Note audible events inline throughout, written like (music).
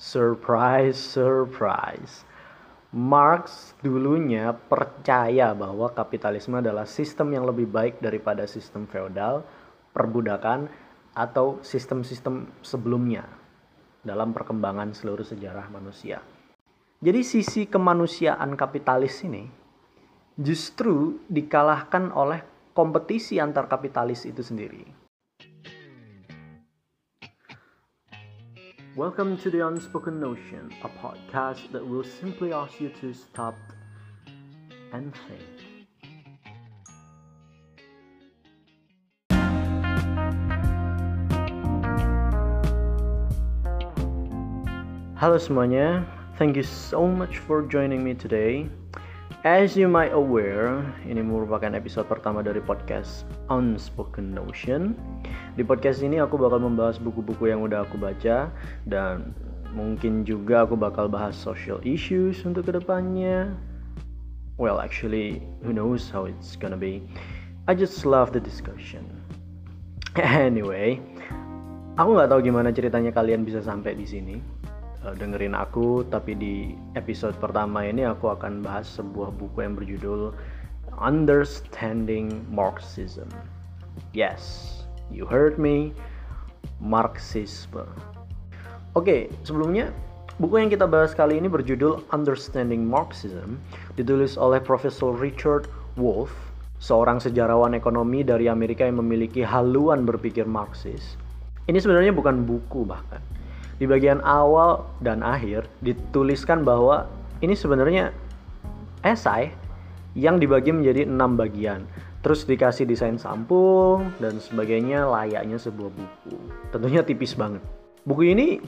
Surprise, surprise. Marx dulunya percaya bahwa kapitalisme adalah sistem yang lebih baik daripada sistem feodal, perbudakan, atau sistem-sistem sebelumnya dalam perkembangan seluruh sejarah manusia. Jadi sisi kemanusiaan kapitalis ini justru dikalahkan oleh kompetisi antar kapitalis itu sendiri. Welcome to the Unspoken Notion, a podcast that will simply ask you to stop and think. Halo semuanya, thank you so much for joining me today. As you might aware, ini merupakan episode pertama dari podcast Unspoken Notion. Di podcast ini aku bakal membahas buku-buku yang udah aku baca dan mungkin juga aku bakal bahas social issues untuk ke depannya. Well, actually, who knows how it's gonna be. I just love the discussion. (laughs) Anyway, aku nggak tahu gimana ceritanya kalian bisa sampai di sini dengerin aku tapi di episode pertama ini aku akan bahas sebuah buku yang berjudul Understanding Marxism. Yes, you heard me, Marxisme. Oke, okay, sebelumnya buku yang kita bahas kali ini berjudul Understanding Marxism, ditulis oleh Profesor Richard Wolff, seorang sejarawan ekonomi dari Amerika yang memiliki haluan berpikir Marxis. Ini sebenarnya bukan buku bahkan, di bagian awal dan akhir dituliskan bahwa ini sebenarnya esai yang dibagi menjadi enam bagian. Terus dikasih desain sampul dan sebagainya layaknya sebuah buku. Tentunya tipis banget. Buku ini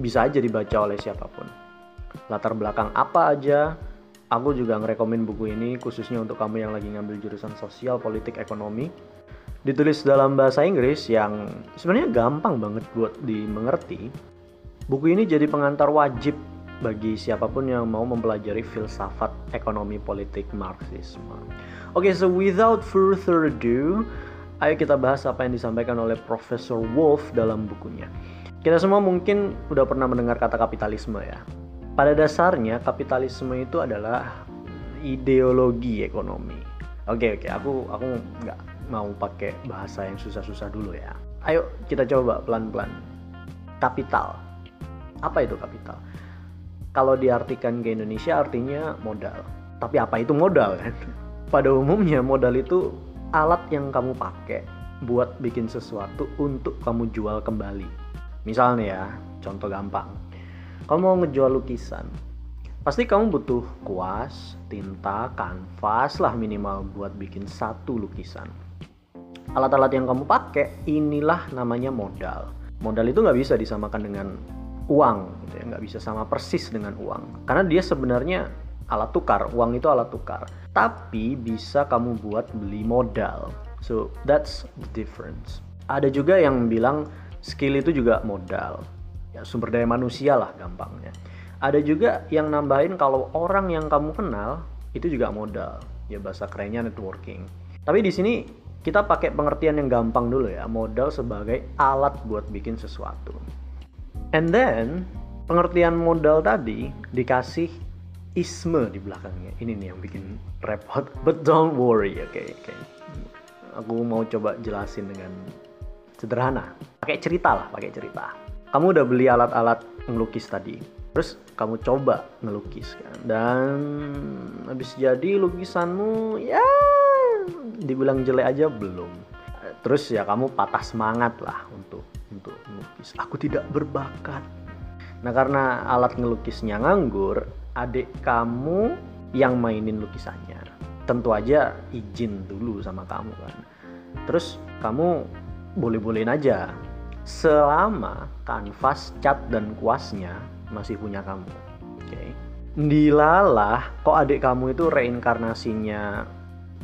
bisa aja dibaca oleh siapa pun. Latar belakang apa aja aku juga ngerekomen buku ini khususnya untuk kamu yang lagi ngambil jurusan sosial politik ekonomi. Ditulis dalam bahasa Inggris yang sebenarnya gampang banget buat dimengerti Buku ini jadi pengantar wajib bagi siapa pun yang mau mempelajari filsafat ekonomi politik Marxisme. Oke, okay, so without further ado, ayo kita bahas apa yang disampaikan oleh Profesor Wolf dalam bukunya. Kita semua mungkin udah pernah mendengar kata kapitalisme ya. Pada dasarnya kapitalisme itu adalah ideologi ekonomi. Oke okay, oke, okay, aku aku nggak mau pakai bahasa yang susah-susah dulu ya. Ayo kita coba pelan-pelan. Kapital apa itu kapital? Kalau diartikan ke Indonesia artinya modal. Tapi apa itu modal kan? (laughs) Pada umumnya modal itu alat yang kamu pakai buat bikin sesuatu untuk kamu jual kembali. Misalnya ya, contoh gampang. Kamu mau ngejual lukisan, pasti kamu butuh kuas, tinta, kanvas lah minimal buat bikin satu lukisan. Alat-alat yang kamu pakai inilah namanya modal. Modal itu nggak bisa disamakan dengan uang gitu ya. Nggak bisa sama persis dengan uang. Karena dia sebenarnya alat tukar. Uang itu alat tukar. Tapi bisa kamu buat beli modal. So that's the difference. Ada juga yang bilang skill itu juga modal. Ya sumber daya manusia lah gampangnya. Ada juga yang nambahin kalau orang yang kamu kenal itu juga modal. Ya bahasa kerennya networking. Tapi di sini kita pakai pengertian yang gampang dulu ya. Modal sebagai alat buat bikin sesuatu And then pengertian modal tadi dikasih isme di belakangnya. Ini nih yang bikin repot. (laughs) But don't worry, oke okay. Okay. Aku mau coba jelasin dengan sederhana. Pakai cerita lah, pakai cerita. Kamu udah beli alat-alat ngelukis tadi. Terus kamu coba ngelukis kan. Dan habis jadi lukisanmu ya dibilang jelek aja belum. Terus ya kamu patah semangat lah untuk untuk melukis. Aku tidak berbakat. Nah karena alat ngelukisnya nganggur, adik kamu yang mainin lukisannya. Tentu aja izin dulu sama kamu kan. Terus kamu boleh-bolehin aja selama kanvas, cat dan kuasnya masih punya kamu. Oke. Okay. Dilalah kok adik kamu itu reinkarnasinya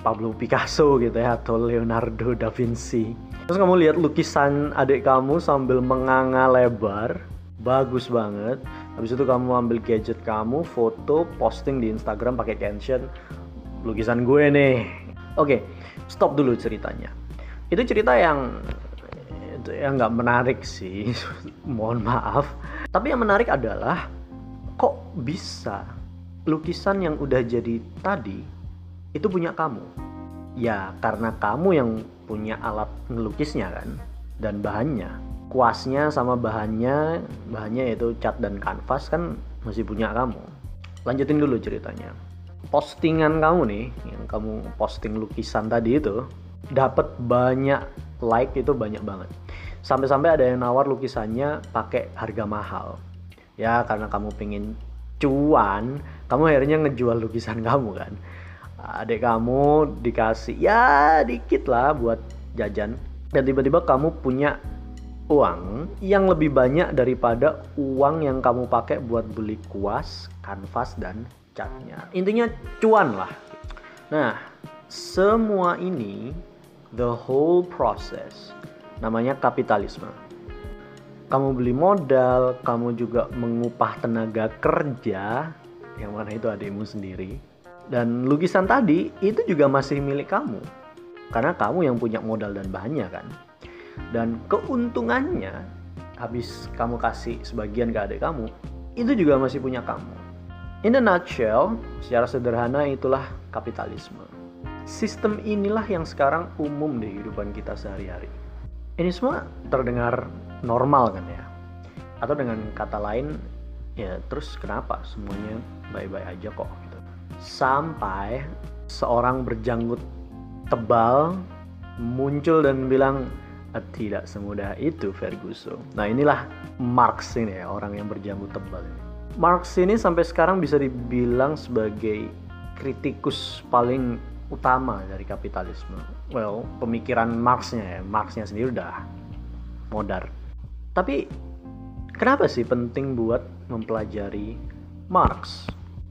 Pablo Picasso gitu ya atau Leonardo da Vinci Terus kamu lihat lukisan adik kamu sambil menganga lebar, bagus banget. Habis itu kamu ambil gadget kamu, foto, posting di Instagram pakai caption, lukisan gue nih. Oke, stop dulu ceritanya. Itu cerita yang itu yang nggak menarik sih, (laughs) mohon maaf. Tapi yang menarik adalah kok bisa lukisan yang udah jadi tadi itu punya kamu? Ya karena kamu yang punya alat ngelukisnya kan dan bahannya. Kuasnya sama bahannya, bahannya yaitu cat dan kanvas kan masih punya kamu. Lanjutin dulu ceritanya. Postingan kamu nih, yang kamu posting lukisan tadi itu dapat banyak like itu banyak banget. Sampai-sampai ada yang nawar lukisannya pakai harga mahal. Ya karena kamu pengen cuan, kamu akhirnya ngejual lukisan kamu kan. Adik kamu dikasih ya dikit lah buat jajan. Dan tiba-tiba kamu punya uang yang lebih banyak daripada uang yang kamu pakai buat beli kuas, kanvas, dan catnya. Intinya cuan lah. Nah, semua ini, the whole process, namanya kapitalisme. Kamu beli modal, kamu juga mengupah tenaga kerja, yang mana itu adikmu sendiri. Dan lukisan tadi itu juga masih milik kamu. Karena kamu yang punya modal dan bahannya kan. Dan keuntungannya, habis kamu kasih sebagian ke adik kamu, itu juga masih punya kamu. In a nutshell, secara sederhana itulah kapitalisme. Sistem inilah yang sekarang umum di kehidupan kita sehari-hari. Ini semua terdengar normal kan ya? Atau dengan kata lain, ya terus kenapa semuanya baik-baik aja kok. Sampai seorang berjanggut tebal muncul dan bilang tidak semudah itu Ferguson. Nah inilah Marx ini ya orang yang berjanggut tebal ini. Marx ini sampai sekarang bisa dibilang sebagai kritikus paling utama dari kapitalisme. Well, pemikiran Marxnya ya, Marxnya sendiri udah modar. Tapi kenapa sih penting buat mempelajari Marx?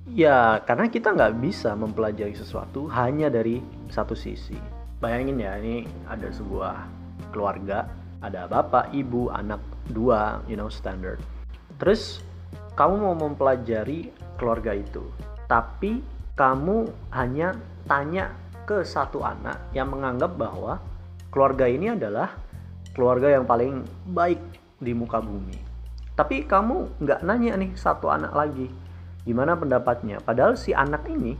Ya, karena kita nggak bisa mempelajari sesuatu hanya dari satu sisi. Bayangin ya, ini ada sebuah keluarga, ada bapak, ibu, anak, dua, you know, standard. Terus kamu mau mempelajari keluarga itu, tapi kamu hanya tanya ke satu anak yang menganggap bahwa keluarga ini adalah keluarga yang paling baik di muka bumi. Tapi kamu nggak nanya nih satu anak lagi, gimana pendapatnya? Padahal si anak ini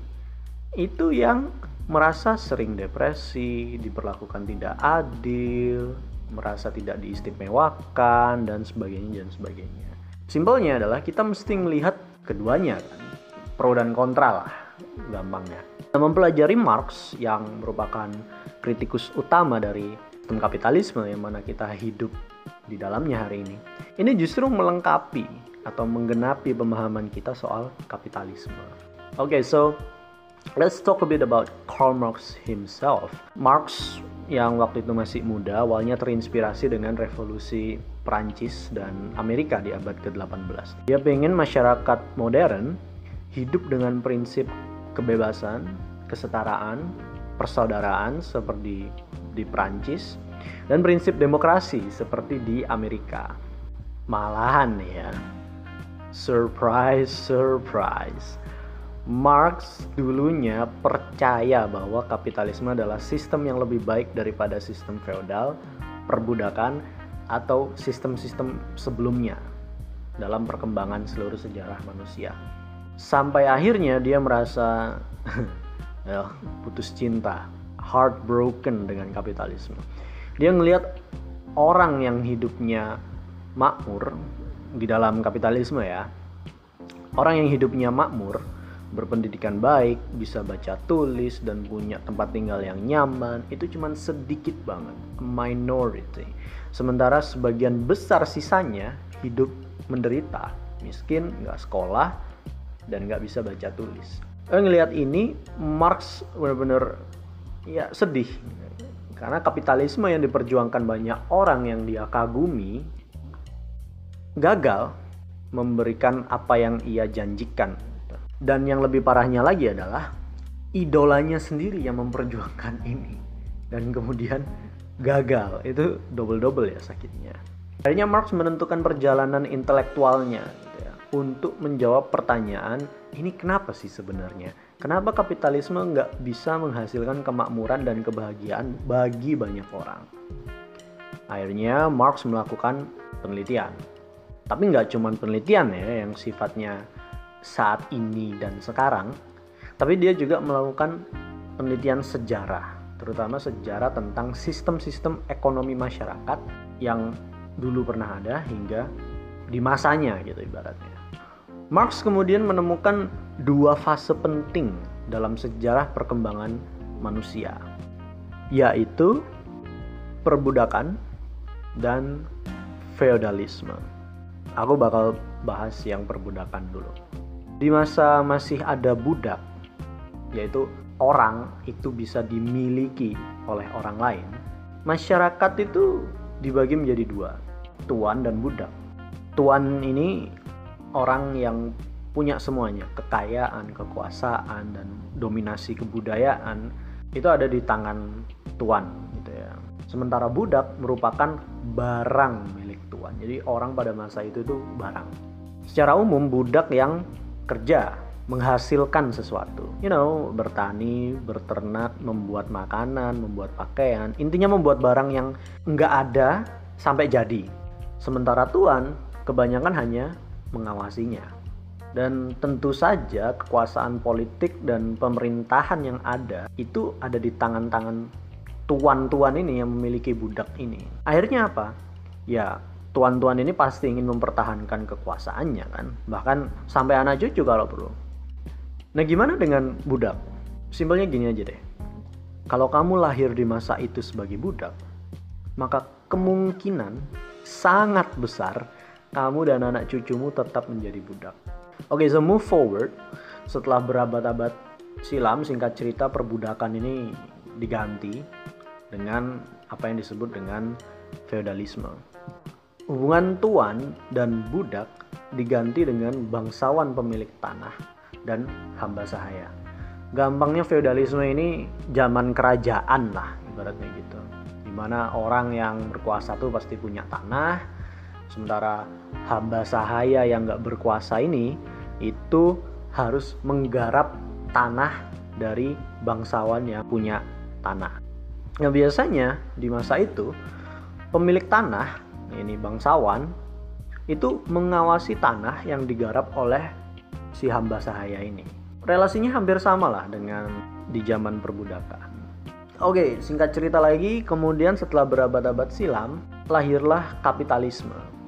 itu yang merasa sering depresi, diperlakukan tidak adil, merasa tidak diistimewakan dan sebagainya dan sebagainya. Simpelnya adalah kita mesti melihat keduanya kan, pro dan kontra lah gampangnya. Nah, mempelajari Marx yang merupakan kritikus utama dari sistem kapitalisme yang mana kita hidup di dalamnya hari ini. Ini justru melengkapi atau menggenapi pemahaman kita soal kapitalisme. Oke, okay, so let's talk a bit about Karl Marx himself. Marx yang waktu itu masih muda awalnya terinspirasi dengan revolusi Prancis dan Amerika di abad ke-18. Dia pengen masyarakat modern hidup dengan prinsip kebebasan, kesetaraan, persaudaraan seperti di Prancis dan prinsip demokrasi seperti di Amerika. Malahan ya, surprise, surprise. Marx dulunya percaya bahwa kapitalisme adalah sistem yang lebih baik daripada sistem feodal, perbudakan, atau sistem-sistem sebelumnya dalam perkembangan seluruh sejarah manusia sampai akhirnya dia merasa (laughs) putus cinta, heartbroken dengan kapitalisme. Dia ngelihat orang yang hidupnya makmur di dalam kapitalisme ya, orang yang hidupnya makmur, berpendidikan baik, bisa baca tulis dan punya tempat tinggal yang nyaman, itu cuma sedikit banget, minority. Sementara sebagian besar sisanya hidup menderita, miskin, nggak sekolah, dan nggak bisa baca tulis. Eh, ngelihat ini Marx benar-benar ya sedih karena kapitalisme yang diperjuangkan banyak orang yang dia kagumi gagal memberikan apa yang ia janjikan. Dan yang lebih parahnya lagi adalah idolanya sendiri yang memperjuangkan ini dan kemudian gagal. Itu double-double ya sakitnya. Akhirnya Marx menentukan perjalanan intelektualnya untuk menjawab pertanyaan ini kenapa sih sebenarnya? Kenapa kapitalisme nggak bisa menghasilkan kemakmuran dan kebahagiaan bagi banyak orang? Akhirnya Marx melakukan penelitian. Tapi nggak cuma penelitian ya yang sifatnya saat ini dan sekarang, tapi dia juga melakukan penelitian sejarah, terutama sejarah tentang sistem-sistem ekonomi masyarakat yang dulu pernah ada hingga di masanya gitu ibaratnya. Marx kemudian menemukan dua fase penting dalam sejarah perkembangan manusia, yaitu perbudakan dan feodalisme. Aku bakal bahas yang perbudakan dulu. Di masa masih ada budak, yaitu orang itu bisa dimiliki oleh orang lain, masyarakat itu dibagi menjadi dua, tuan dan budak. Tuan ini orang yang punya semuanya, kekayaan, kekuasaan, dan dominasi kebudayaan itu ada di tangan tuan gitu ya. Sementara budak merupakan barang Jadi orang pada masa itu tuh barang. Secara umum budak yang kerja menghasilkan sesuatu. You know, bertani, berternak, membuat makanan, membuat pakaian. Intinya membuat barang yang nggak ada sampai jadi. Sementara tuan kebanyakan hanya mengawasinya. Dan tentu saja kekuasaan politik dan pemerintahan yang ada itu ada di tangan-tangan tuan-tuan ini yang memiliki budak ini. Akhirnya apa? Ya, tuan-tuan ini pasti ingin mempertahankan kekuasaannya kan. Bahkan sampai anak cucu kalau perlu. Nah, gimana dengan budak? Simpelnya gini aja deh. Kalau kamu lahir di masa itu sebagai budak, maka kemungkinan sangat besar kamu dan anak cucumu tetap menjadi budak. Oke, okay, so move forward. Setelah berabad-abad silam, singkat cerita perbudakan ini diganti dengan apa yang disebut dengan feodalisme. Hubungan tuan dan budak diganti dengan bangsawan pemilik tanah dan hamba sahaya. Gampangnya feodalisme ini zaman kerajaan lah ibaratnya gitu. Di mana orang yang berkuasa tuh pasti punya tanah, Sementara hamba sahaya yang nggak berkuasa ini itu harus menggarap tanah dari bangsawan yang punya tanah. Nah biasanya di masa itu pemilik tanah ini bangsawan itu mengawasi tanah yang digarap oleh si hamba sahaya ini. Relasinya hampir sama lah dengan di zaman perbudakan. Oke, singkat cerita lagi, kemudian setelah berabad-abad silam, lahirlah kapitalisme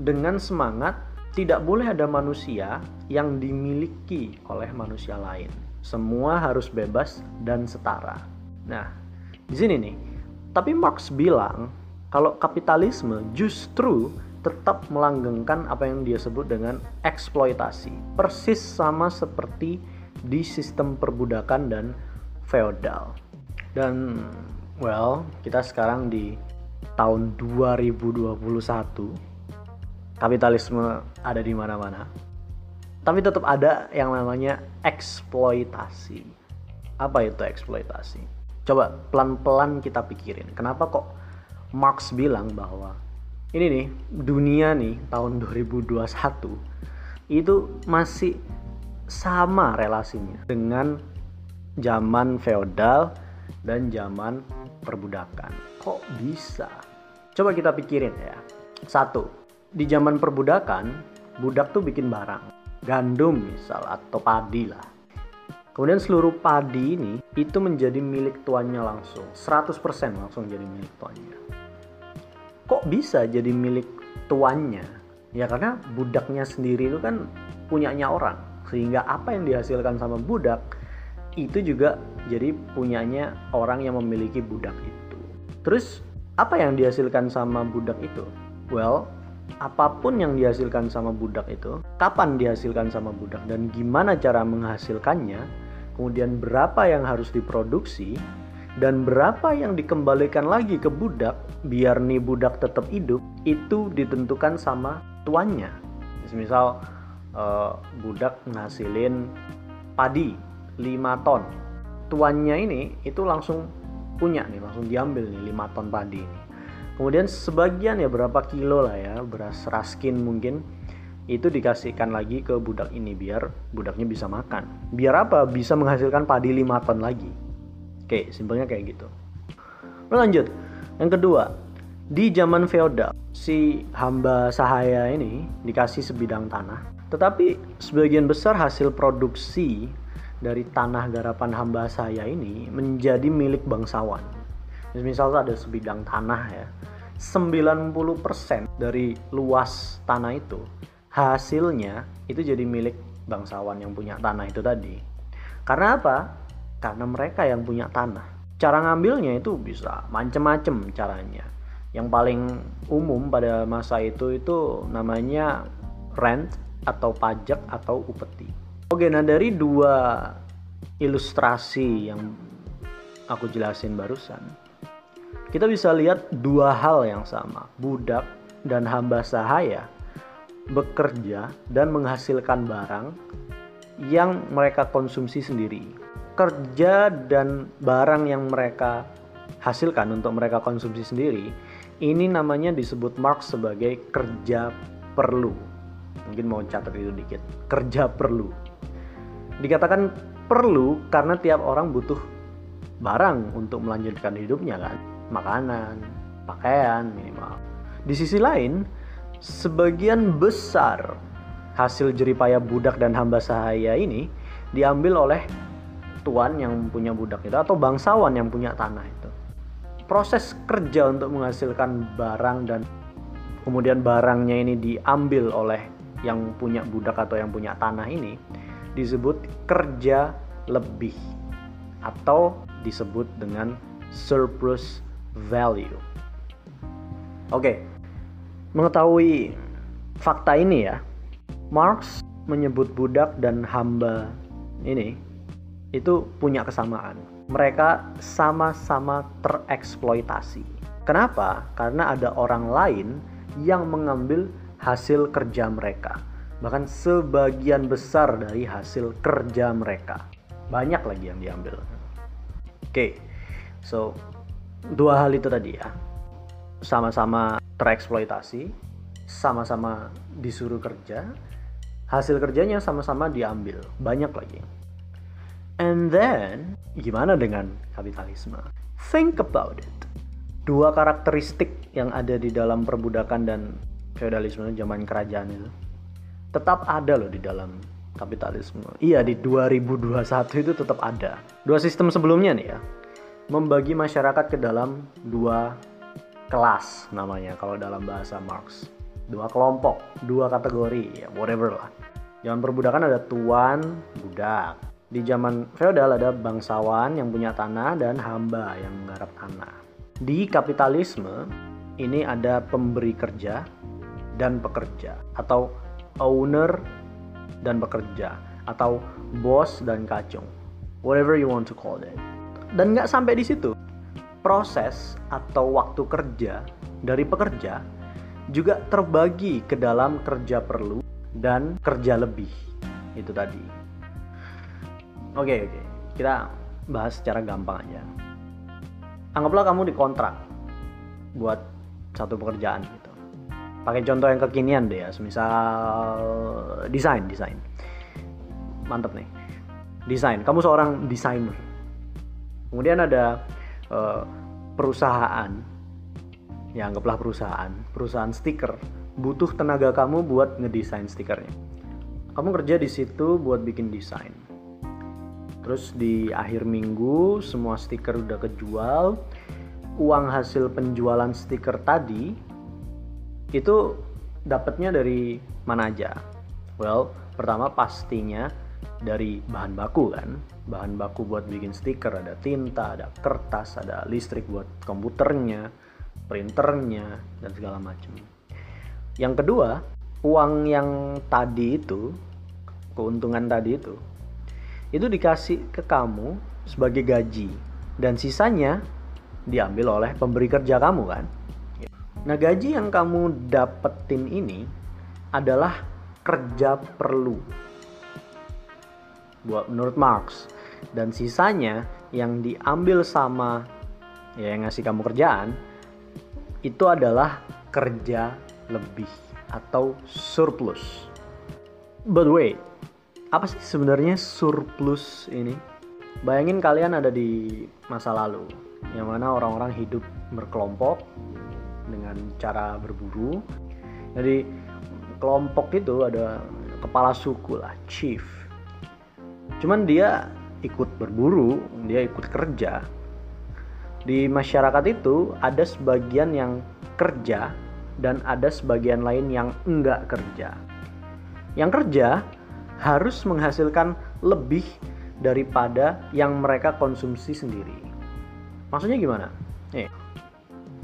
dengan semangat tidak boleh ada manusia yang dimiliki oleh manusia lain. Semua harus bebas dan setara. Nah, di sini nih. Tapi Marx bilang kalau kapitalisme justru tetap melanggengkan apa yang dia sebut dengan eksploitasi. Persis sama seperti di sistem perbudakan dan feodal. Dan well, kita sekarang di tahun 2021 kapitalisme ada di mana-mana. Tapi tetap ada yang namanya eksploitasi. Apa itu eksploitasi? Coba pelan-pelan kita pikirin. Kenapa kok Marx bilang bahwa ini nih dunia nih tahun 2021 itu masih sama relasinya dengan zaman feodal dan zaman perbudakan. Kok bisa? Coba kita pikirin ya. Satu, di zaman perbudakan, budak tuh bikin barang, gandum misal atau padi lah. Kemudian seluruh padi ini itu menjadi milik tuannya langsung, 100% langsung jadi milik tuannya. Kok bisa jadi milik tuannya? Ya karena budaknya sendiri itu kan punyanya orang, sehingga apa yang dihasilkan sama budak itu juga jadi punyanya orang yang memiliki budak itu. Terus apa yang dihasilkan sama budak itu? Well, apa pun yang dihasilkan sama budak itu, kapan dihasilkan sama budak dan gimana cara menghasilkannya, kemudian berapa yang harus diproduksi dan berapa yang dikembalikan lagi ke budak biar nih budak tetap hidup itu ditentukan sama tuannya. Misal uh, budak ngasilin padi 5 ton. Tuannya ini itu langsung punya nih, langsung diambil nih 5 ton padi ini kemudian sebagian ya berapa kilo lah ya beras raskin mungkin itu dikasihkan lagi ke budak ini biar budaknya bisa makan biar apa bisa menghasilkan padi 5 ton lagi oke simpelnya kayak gitu lanjut yang kedua Di zaman feodal, si hamba sahaya ini dikasih sebidang tanah, tetapi sebagian besar hasil produksi dari tanah garapan hamba saya ini menjadi milik bangsawan. Misal ada sebidang tanah ya, 90% dari luas tanah itu hasilnya itu jadi milik bangsawan yang punya tanah itu tadi. Karena apa? Karena mereka yang punya tanah. Cara ngambilnya itu bisa macem-macem caranya yang paling umum pada masa itu itu namanya rent atau pajak atau upeti. Oke, nah dari dua ilustrasi yang aku jelasin barusan, kita bisa lihat dua hal yang sama. Budak dan hamba sahaya bekerja dan menghasilkan barang yang mereka konsumsi sendiri. Kerja dan barang yang mereka hasilkan untuk mereka konsumsi sendiri ini namanya disebut Marx sebagai kerja perlu. Mungkin mau catat itu dikit. Kerja perlu. Dikatakan perlu karena tiap orang butuh barang untuk melanjutkan hidupnya kan. Makanan, pakaian minimal. Di sisi lain, sebagian besar hasil jeripaya budak dan hamba sahaya ini diambil oleh tuan yang punya budak itu atau bangsawan yang punya tanah itu proses kerja untuk menghasilkan barang dan kemudian barangnya ini diambil oleh yang punya budak atau yang punya tanah ini disebut kerja lebih atau disebut dengan surplus value. Oke, mengetahui fakta ini ya, Marx menyebut budak dan hamba ini itu punya kesamaan mereka sama-sama tereksploitasi. Kenapa? Karena ada orang lain yang mengambil hasil kerja mereka. Bahkan sebagian besar dari hasil kerja mereka. Banyak lagi yang diambil. Oke, okay. so dua hal itu tadi ya. Sama-sama tereksploitasi, sama-sama disuruh kerja, hasil kerjanya sama-sama diambil. Banyak lagi. And then, gimana dengan kapitalisme? Think about it. Dua karakteristik yang ada di dalam perbudakan dan feodalisme zaman kerajaan itu tetap ada loh di dalam kapitalisme. Iya, di 2021 itu tetap ada. Dua sistem sebelumnya nih ya. Membagi masyarakat ke dalam dua kelas namanya kalau dalam bahasa Marx. Dua kelompok, dua kategori, ya whatever lah. Zaman perbudakan ada tuan, budak di zaman feodal ada bangsawan yang punya tanah dan hamba yang menggarap tanah. Di kapitalisme ini ada pemberi kerja dan pekerja atau owner dan pekerja atau bos dan kacung. Whatever you want to call it. Dan nggak sampai di situ. Proses atau waktu kerja dari pekerja juga terbagi ke dalam kerja perlu dan kerja lebih. Itu tadi. Oke oke, kita bahas secara gampang aja. Anggaplah kamu dikontrak buat satu pekerjaan gitu. Pakai contoh yang kekinian deh ya, semisal desain desain. Mantep nih, desain. Kamu seorang desainer. Kemudian ada uh, perusahaan, ya anggaplah perusahaan, perusahaan stiker butuh tenaga kamu buat ngedesain stikernya. Kamu kerja di situ buat bikin desain Terus di akhir minggu semua stiker udah kejual. Uang hasil penjualan stiker tadi itu dapatnya dari mana aja? Well, pertama pastinya dari bahan baku kan. Bahan baku buat bikin stiker ada tinta, ada kertas, ada listrik buat komputernya, printernya dan segala macam. Yang kedua, uang yang tadi itu keuntungan tadi itu itu dikasih ke kamu sebagai gaji dan sisanya diambil oleh pemberi kerja kamu kan. Nah, gaji yang kamu dapetin ini adalah kerja perlu. Buat menurut Marx dan sisanya yang diambil sama ya yang ngasih kamu kerjaan itu adalah kerja lebih atau surplus. But wait, apa sih sebenarnya surplus ini? Bayangin kalian ada di masa lalu, yang mana orang-orang hidup berkelompok, dengan cara berburu. Jadi kelompok itu ada kepala suku lah, chief. Cuman dia ikut berburu, dia ikut kerja. Di masyarakat itu ada sebagian yang kerja dan ada sebagian lain yang enggak kerja. Yang kerja harus menghasilkan lebih daripada yang mereka konsumsi sendiri. Maksudnya gimana? Nih,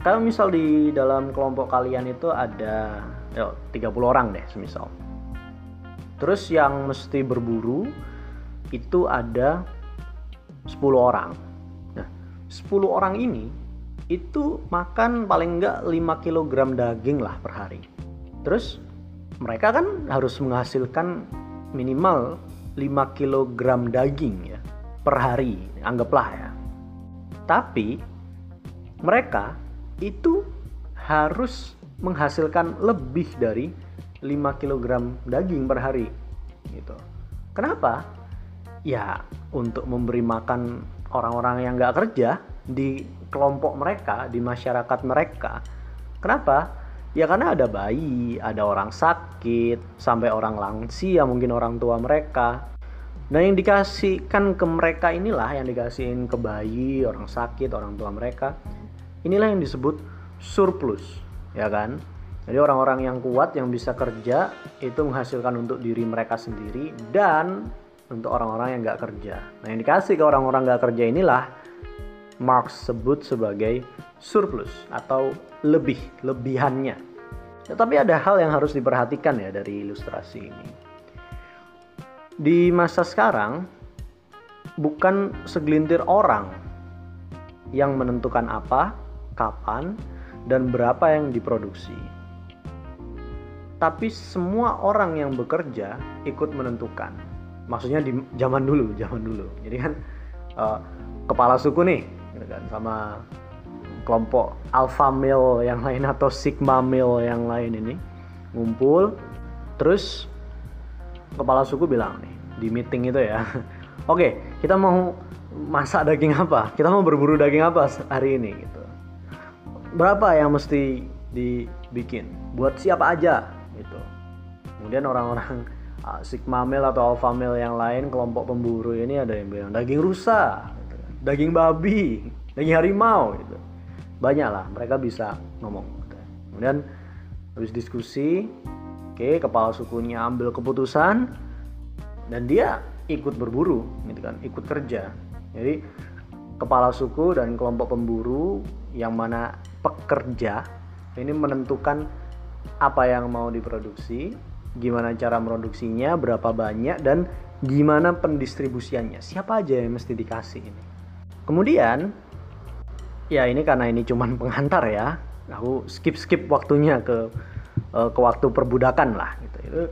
kalau misal di dalam kelompok kalian itu ada yo, 30 orang deh semisal. Terus yang mesti berburu itu ada 10 orang. Nah, 10 orang ini itu makan paling enggak 5 kg daging lah per hari. Terus mereka kan harus menghasilkan minimal 5 kg daging ya per hari, anggaplah ya. Tapi mereka itu harus menghasilkan lebih dari 5 kg daging per hari gitu. Kenapa? Ya untuk memberi makan orang-orang yang nggak kerja di kelompok mereka, di masyarakat mereka. Kenapa? Ya karena ada bayi, ada orang sakit, sampai orang lansia, mungkin orang tua mereka. Nah yang dikasihkan ke mereka inilah yang dikasihin ke bayi, orang sakit, orang tua mereka. Inilah yang disebut surplus, ya kan? Jadi orang-orang yang kuat yang bisa kerja itu menghasilkan untuk diri mereka sendiri dan untuk orang-orang yang nggak kerja. Nah yang dikasih ke orang-orang nggak kerja inilah Marx sebut sebagai surplus atau lebih, lebihannya. Tetapi ada hal yang harus diperhatikan ya dari ilustrasi ini. Di masa sekarang, bukan segelintir orang yang menentukan apa, kapan, dan berapa yang diproduksi. Tapi semua orang yang bekerja ikut menentukan. Maksudnya di zaman dulu, zaman dulu. Jadi kan uh, kepala suku nih gitu kan. Sama kelompok alpha male yang lain atau sigma male yang lain ini ngumpul. Terus kepala suku bilang nih di meeting itu ya (laughs) oke kita mau masak daging apa? Kita mau berburu daging apa hari ini? Gitu. Berapa yang mesti dibikin? Buat siapa aja? Gitu. Kemudian orang-orang uh, (laughs) sigma male atau alpha male yang lain kelompok pemburu ini ada yang bilang daging rusa daging babi, daging harimau gitu. Banyak lah mereka bisa ngomong. Kemudian habis diskusi, oke okay, kepala sukunya ambil keputusan dan dia ikut berburu gitu kan, ikut kerja. Jadi kepala suku dan kelompok pemburu yang mana pekerja ini menentukan apa yang mau diproduksi, gimana cara produksinya, berapa banyak dan gimana pendistribusiannya. Siapa aja yang mesti dikasih ini. Kemudian ya ini karena ini cuman pengantar ya. Aku skip-skip waktunya ke uh, ke waktu perbudakan lah gitu. Itu,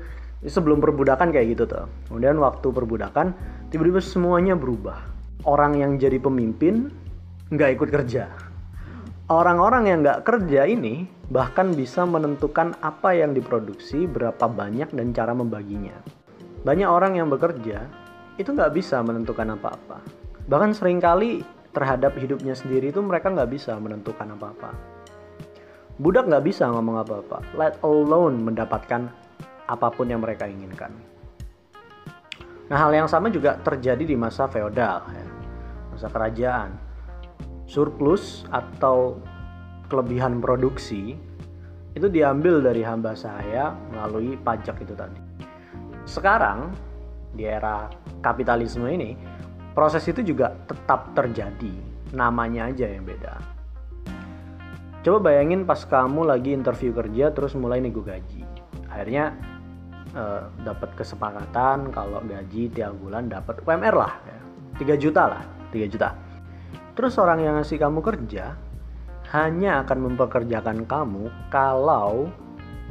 sebelum perbudakan kayak gitu tuh. Kemudian waktu perbudakan tiba-tiba semuanya berubah. Orang yang jadi pemimpin nggak ikut kerja. Orang-orang yang nggak kerja ini bahkan bisa menentukan apa yang diproduksi, berapa banyak, dan cara membaginya. Banyak orang yang bekerja itu nggak bisa menentukan apa-apa bahkan sering kali terhadap hidupnya sendiri itu mereka nggak bisa menentukan apa-apa. Budak nggak bisa ngomong apa-apa. Let alone mendapatkan apa pun yang mereka inginkan. Nah hal yang sama juga terjadi di masa feodal ya. masa kerajaan. Surplus atau kelebihan produksi itu diambil dari hamba saya melalui pajak itu tadi. Sekarang di era kapitalisme ini proses itu juga tetap terjadi. Namanya aja yang beda. Coba bayangin pas kamu lagi interview kerja terus mulai nego gaji. Akhirnya eh, dapat kesepakatan kalau gaji tiap bulan dapat UMR lah ya. 3 juta lah 3 juta. Terus orang yang ngasih kamu kerja hanya akan mempekerjakan kamu kalau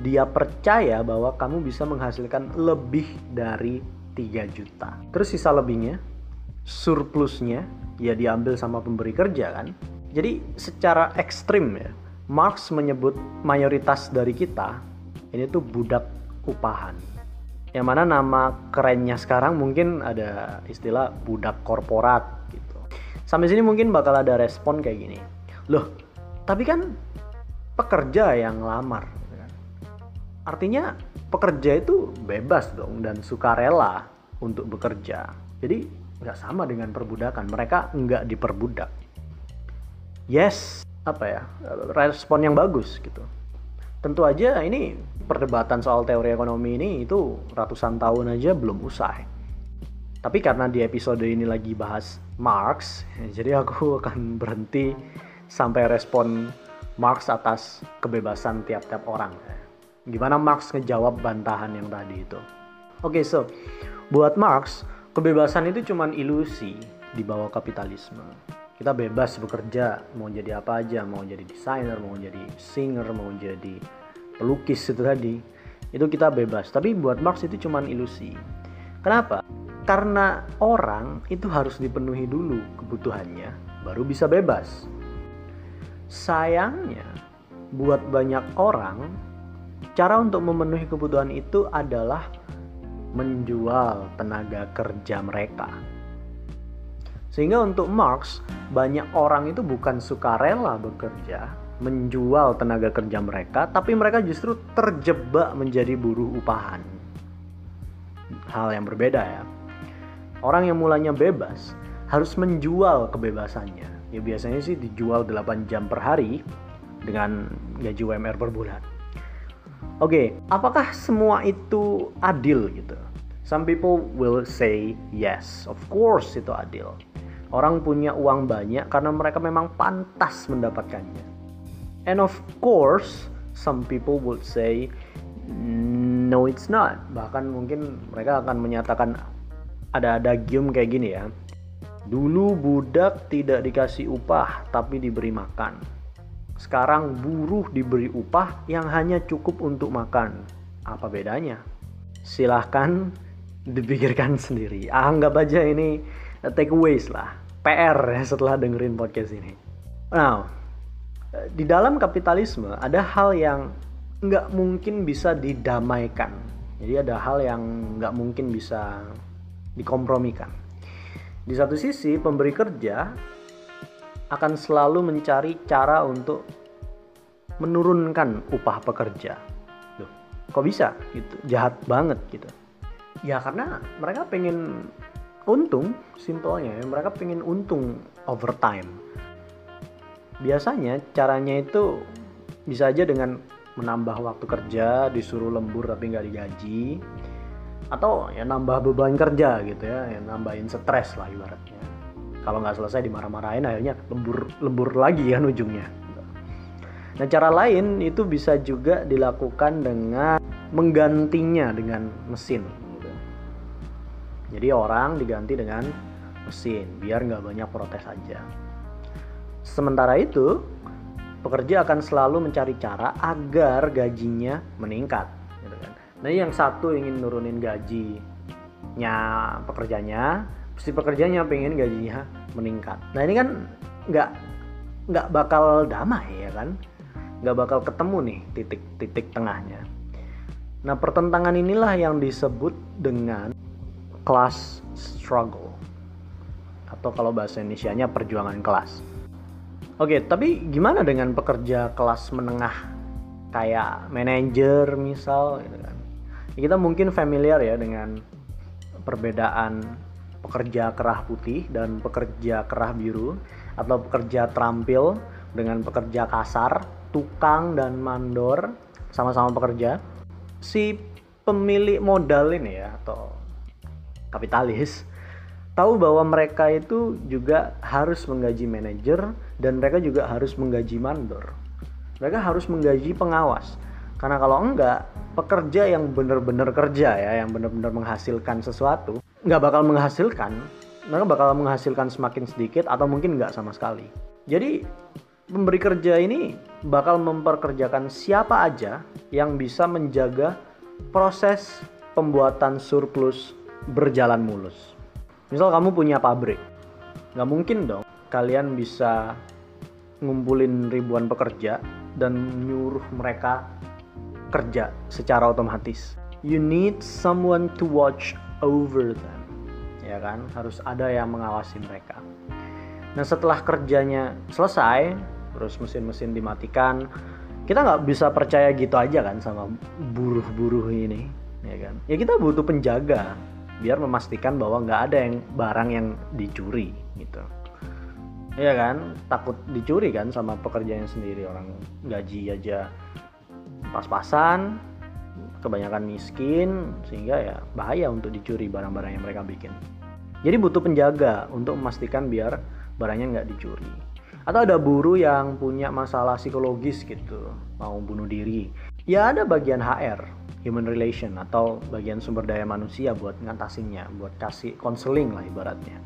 dia percaya bahwa kamu bisa menghasilkan lebih dari 3 juta. Terus sisa lebihnya surplusnya ya diambil sama pemberi kerja kan. Jadi secara ekstrim ya, Marx menyebut mayoritas dari kita ini tuh budak upahan. Yang mana nama kerennya sekarang mungkin ada istilah budak korporat gitu. Sampai sini mungkin bakal ada respon kayak gini. Loh, tapi kan pekerja yang lamar. gitu kan. Artinya pekerja itu bebas dong dan sukarela untuk bekerja. Jadi nggak sama dengan perbudakan. Mereka nggak diperbudak. Yes, apa ya respon yang bagus gitu. Tentu aja ini perdebatan soal teori ekonomi ini itu ratusan tahun aja belum usai. Tapi karena di episode ini lagi bahas Marx, (laughs) jadi aku akan berhenti sampai respon Marx atas kebebasan tiap-tiap orang. Gimana Marx ngejawab bantahan yang tadi itu? Oke, okay, so buat Marx, kebebasan itu cuma ilusi di bawah kapitalisme. Kita bebas bekerja, mau jadi apa aja, mau jadi desainer, mau jadi singer, mau jadi pelukis itu tadi. Itu kita bebas. Tapi buat Marx itu cuma ilusi. Kenapa? Karena orang itu harus dipenuhi dulu kebutuhannya, baru bisa bebas. Sayangnya, buat banyak orang, cara untuk memenuhi kebutuhan itu adalah menjual tenaga kerja mereka. Sehingga untuk Marx, banyak orang itu bukan sukarela bekerja, menjual tenaga kerja mereka, tapi mereka justru terjebak menjadi buruh upahan. Hal yang berbeda ya. Orang yang mulanya bebas harus menjual kebebasannya. Ya biasanya sih dijual 8 jam per hari dengan gaji UMR per bulan. Oke, apakah semua itu adil gitu? Some people will say yes, of course itu adil. Orang punya uang banyak karena mereka memang pantas mendapatkannya. And of course, some people would say no it's not. Bahkan mungkin mereka akan menyatakan ada ada game kayak gini ya. Dulu budak tidak dikasih upah tapi diberi makan. Sekarang buruh diberi upah yang hanya cukup untuk makan. Apa bedanya? Silahkan dipikirkan (laughs) sendiri. Anggap aja ini takeaways lah. PR ya setelah dengerin podcast ini. Nah, di dalam kapitalisme ada hal yang nggak mungkin bisa didamaikan. Jadi ada hal yang nggak mungkin bisa dikompromikan. Di satu sisi, pemberi kerja akan selalu mencari cara untuk menurunkan upah pekerja. Loh, kok bisa? Gitu, jahat banget gitu. Ya karena mereka pengen untung, simpelnya. Ya. Mereka pengen untung overtime. Biasanya caranya itu bisa aja dengan menambah waktu kerja, disuruh lembur tapi nggak digaji, atau ya nambah beban kerja gitu ya, ya nambahin stres lah ibaratnya kalau nggak selesai dimarah-marahin akhirnya lembur lembur lagi kan ujungnya. Nah cara lain itu bisa juga dilakukan dengan menggantinya dengan mesin. Gitu. jadi orang diganti dengan mesin biar nggak banyak protes aja. Sementara itu pekerja akan selalu mencari cara agar gajinya meningkat Nah yang satu ingin nurunin gajinya pekerjanya, si pekerjanya pengen gajinya meningkat. Nah ini kan nggak nggak bakal damai ya kan, nggak bakal ketemu nih titik-titik tengahnya. Nah pertentangan inilah yang disebut dengan class struggle atau kalau bahasa Indonesia-nya perjuangan kelas. Oke, tapi gimana dengan pekerja kelas menengah kayak manajer misal gitu kan? kita mungkin familiar ya dengan perbedaan pekerja kerah putih dan pekerja kerah biru atau pekerja terampil dengan pekerja kasar, tukang dan mandor sama-sama pekerja. Si pemilik modal ini ya atau kapitalis tahu bahwa mereka itu juga harus menggaji manajer dan mereka juga harus menggaji mandor. Mereka harus menggaji pengawas. Karena kalau enggak, pekerja yang benar-benar kerja ya, yang benar-benar menghasilkan sesuatu, nggak bakal menghasilkan, mereka bakal menghasilkan semakin sedikit atau mungkin nggak sama sekali. Jadi pemberi kerja ini bakal memperkerjakan siapa aja yang bisa menjaga proses pembuatan surplus berjalan mulus. Misal kamu punya pabrik, nggak mungkin dong kalian bisa ngumpulin ribuan pekerja dan nyuruh mereka kerja secara otomatis. You need someone to watch over them. Ya kan? Harus ada yang mengawasi mereka. Nah, setelah kerjanya selesai, terus mesin-mesin dimatikan, kita nggak bisa percaya gitu aja kan sama buruh-buruh ini ya kan ya kita butuh penjaga biar memastikan bahwa nggak ada yang barang yang dicuri gitu ya kan takut dicuri kan sama pekerjaannya sendiri orang gaji aja pas-pasan kebanyakan miskin sehingga ya bahaya untuk dicuri barang-barang yang mereka bikin. Jadi butuh penjaga untuk memastikan biar barangnya nggak dicuri. Atau ada buruh yang punya masalah psikologis gitu mau bunuh diri. Ya ada bagian HR human relation atau bagian sumber daya manusia buat ngatasinnya buat kasih konseling lah ibaratnya.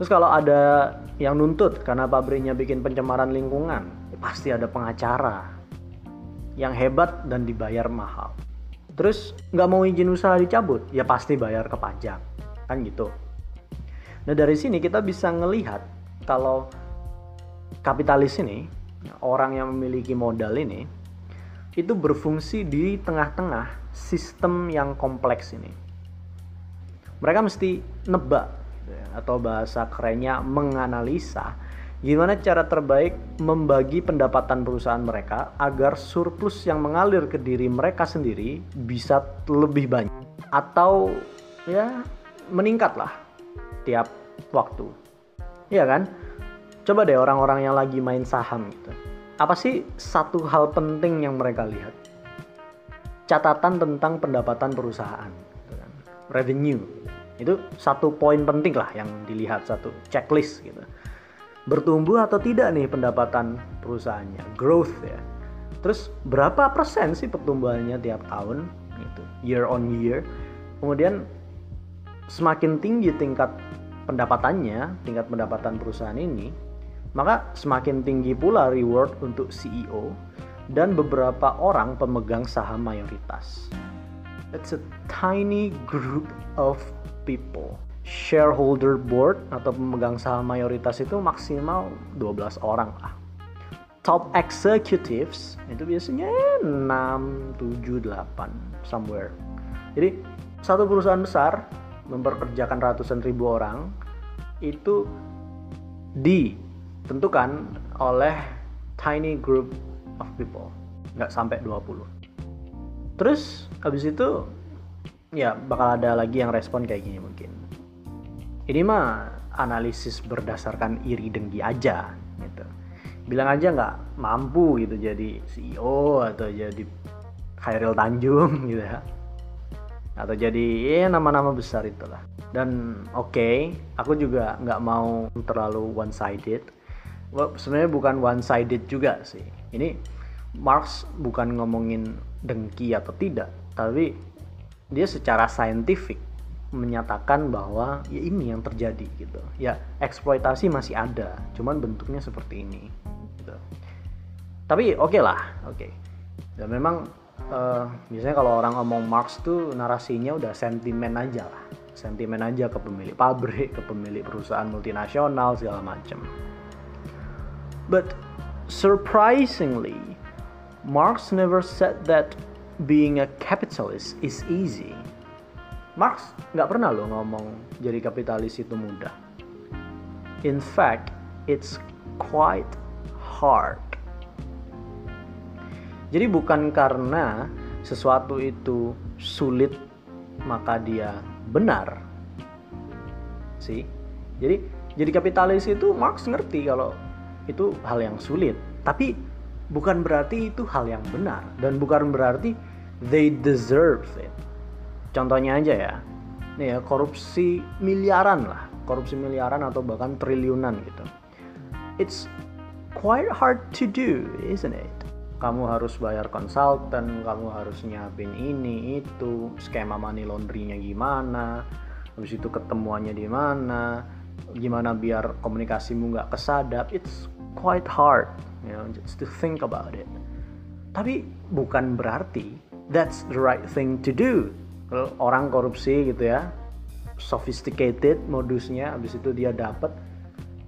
Terus kalau ada yang nuntut karena pabriknya bikin pencemaran lingkungan ya pasti ada pengacara yang hebat dan dibayar mahal terus nggak mau izin usaha dicabut ya pasti bayar ke pajak kan gitu. Nah dari sini kita bisa ngelihat kalau kapitalis ini orang yang memiliki modal ini itu berfungsi di tengah-tengah sistem yang kompleks ini. Mereka mesti nebak atau bahasa kerennya menganalisa gimana cara terbaik membagi pendapatan perusahaan mereka agar surplus yang mengalir ke diri mereka sendiri bisa lebih banyak atau ya meningkatlah tiap waktu. Iya kan? Coba deh orang-orang yang lagi main saham gitu. Apa sih satu hal penting yang mereka lihat? Catatan tentang pendapatan perusahaan, gitu kan. revenue. Itu satu poin penting lah yang dilihat satu checklist gitu bertumbuh atau tidak nih pendapatan perusahaannya? Growth ya. Terus berapa persen sih pertumbuhannya tiap tahun? Gitu year on year. Kemudian semakin tinggi tingkat pendapatannya tingkat pendapatan perusahaan ini maka semakin tinggi pula reward untuk CEO dan beberapa orang pemegang saham mayoritas. It's a tiny group of people shareholder board atau pemegang saham mayoritas itu maksimal 12 orang lah. Top executives itu biasanya 6, 7, 8 somewhere. Jadi satu perusahaan besar memperkerjakan ratusan ribu orang itu ditentukan oleh tiny group of people nggak sampai 20 terus habis itu ya bakal ada lagi yang respon kayak gini mungkin ini mah analisis berdasarkan iri dengki aja gitu. Bilang aja nggak mampu gitu jadi CEO atau jadi Khairil Tanjung (laughs) gitu ya. Atau jadi ya nama-nama besar itulah. Dan oke okay, aku juga nggak mau terlalu one sided well, sebenarnya bukan one sided juga sih. Ini Marx bukan ngomongin dengki atau tidak tapi dia secara saintifik menyatakan bahwa ya ini yang terjadi gitu ya eksploitasi masih ada cuman bentuknya seperti ini gitu. tapi oke okay lah oke okay. dan memang uh, biasanya kalau orang ngomong Marx tuh narasinya udah sentimen aja lah sentimen aja ke pemilik pabrik ke pemilik perusahaan multinasional segala macam but surprisingly Marx never said that being a capitalist is easy Marx nggak pernah loh ngomong jadi kapitalis itu mudah. In fact, it's quite hard. Jadi bukan karena sesuatu itu sulit maka dia benar. Sih. Jadi jadi kapitalis itu Marx ngerti kalau itu hal yang sulit, tapi bukan berarti itu hal yang benar dan bukan berarti they deserve it contohnya aja ya. Nih ya korupsi miliaran lah. Korupsi miliaran atau bahkan triliunan gitu. It's quite hard to do isn't it? Kamu harus bayar konsultan kamu harus nyiapin ini itu skema money laundry-nya gimana habis itu ketemuannya di mana gimana biar komunikasimu nggak kesadap. It's quite hard you know just to think about it. Tapi bukan berarti that's the right thing to do orang korupsi gitu ya sophisticated modusnya habis itu dia dapat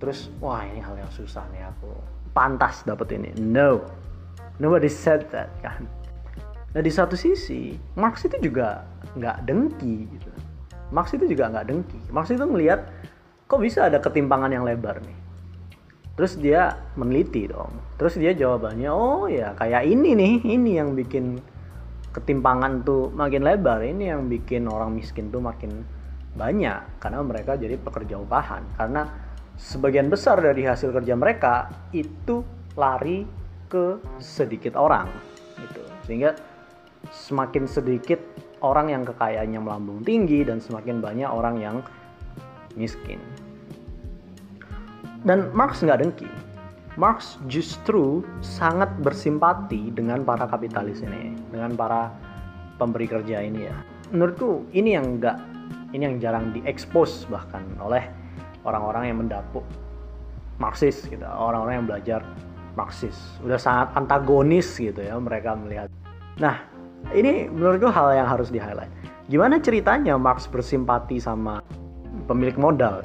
terus wah ini hal yang susah nih aku. Pantas dapat ini. No. Nobody said that kan? Nah di satu sisi Marx itu juga nggak dengki gitu. Marx itu juga nggak dengki. Marx itu ngelihat kok bisa ada ketimpangan yang lebar nih? Terus dia meneliti dong. Terus dia jawabannya oh ya kayak ini nih ini yang bikin ketimpangan tuh makin lebar. Ini yang bikin orang miskin tuh makin banyak karena mereka jadi pekerja upahan. Karena sebagian besar dari hasil kerja mereka itu lari ke sedikit orang gitu. Sehingga semakin sedikit orang yang kekayaannya melambung tinggi dan semakin banyak orang yang miskin. Dan Marx nggak dengki. Marx justru sangat bersimpati dengan para kapitalis ini, dengan para pemberi kerja ini ya. Menurutku ini yang nggak, ini yang jarang diekspos bahkan oleh orang-orang yang mendapuk Marxis gitu, orang-orang yang belajar Marxis. Udah sangat antagonis gitu ya mereka melihat. Nah, ini menurutku hal yang harus di-highlight. Gimana ceritanya Marx bersimpati sama pemilik modal?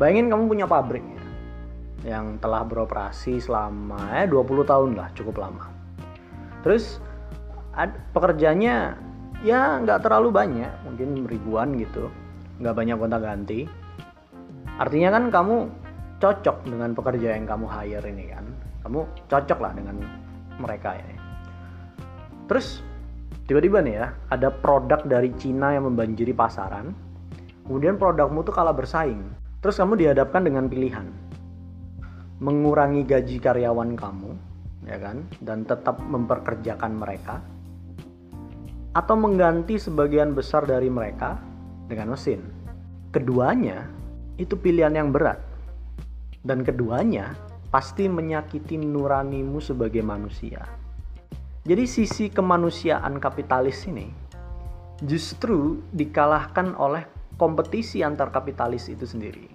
Bayangin kamu punya pabrik yang telah beroperasi selama eh 20 tahun lah cukup lama. Terus ad, pekerjanya ya nggak terlalu banyak mungkin ribuan gitu nggak banyak gonta ganti. Artinya kan kamu cocok dengan pekerja yang kamu hire ini kan? Kamu cocok lah dengan mereka ini. Terus tiba-tiba nih ya ada produk dari Cina yang membanjiri pasaran. Kemudian produkmu tuh kalah bersaing. Terus kamu dihadapkan dengan pilihan mengurangi gaji karyawan kamu, ya kan, dan tetap memperkerjakan mereka, atau mengganti sebagian besar dari mereka dengan mesin. Keduanya itu pilihan yang berat, dan keduanya pasti menyakiti nuranimu sebagai manusia. Jadi, sisi kemanusiaan kapitalis ini justru dikalahkan oleh kompetisi antar kapitalis itu sendiri.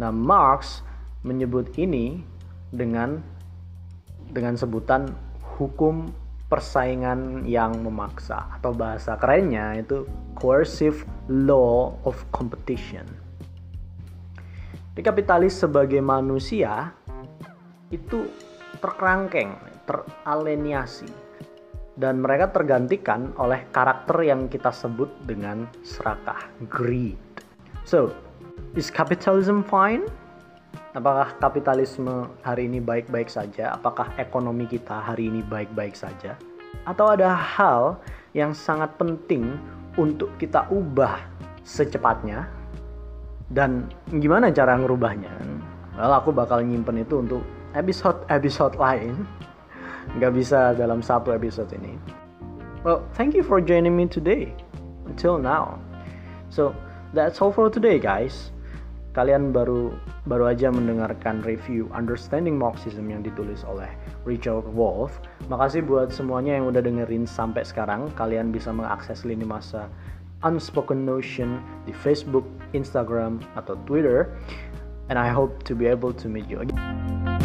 Nah, Marx menyebut ini dengan dengan sebutan hukum persaingan yang memaksa atau bahasa kerennya itu coercive law of competition. Di kapitalis sebagai manusia itu terkerangkeng, teraleniasi dan mereka tergantikan oleh karakter yang kita sebut dengan serakah, greed. So, is capitalism fine? Apakah kapitalisme hari ini baik-baik saja? Apakah ekonomi kita hari ini baik-baik saja? Atau ada hal yang sangat penting untuk kita ubah secepatnya? Dan gimana cara ngerubahnya? Well, aku bakal nyimpen itu untuk episode-episode lain. Gak bisa dalam satu episode ini. Well, thank you for joining me today. Until now. So, that's all for today, guys kalian baru baru aja mendengarkan review Understanding Marxism yang ditulis oleh Richard Wolff. Makasih buat semuanya yang udah dengerin sampai sekarang. Kalian bisa mengakses lini masa Unspoken Notion di Facebook, Instagram, atau Twitter. And I hope to be able to meet you again.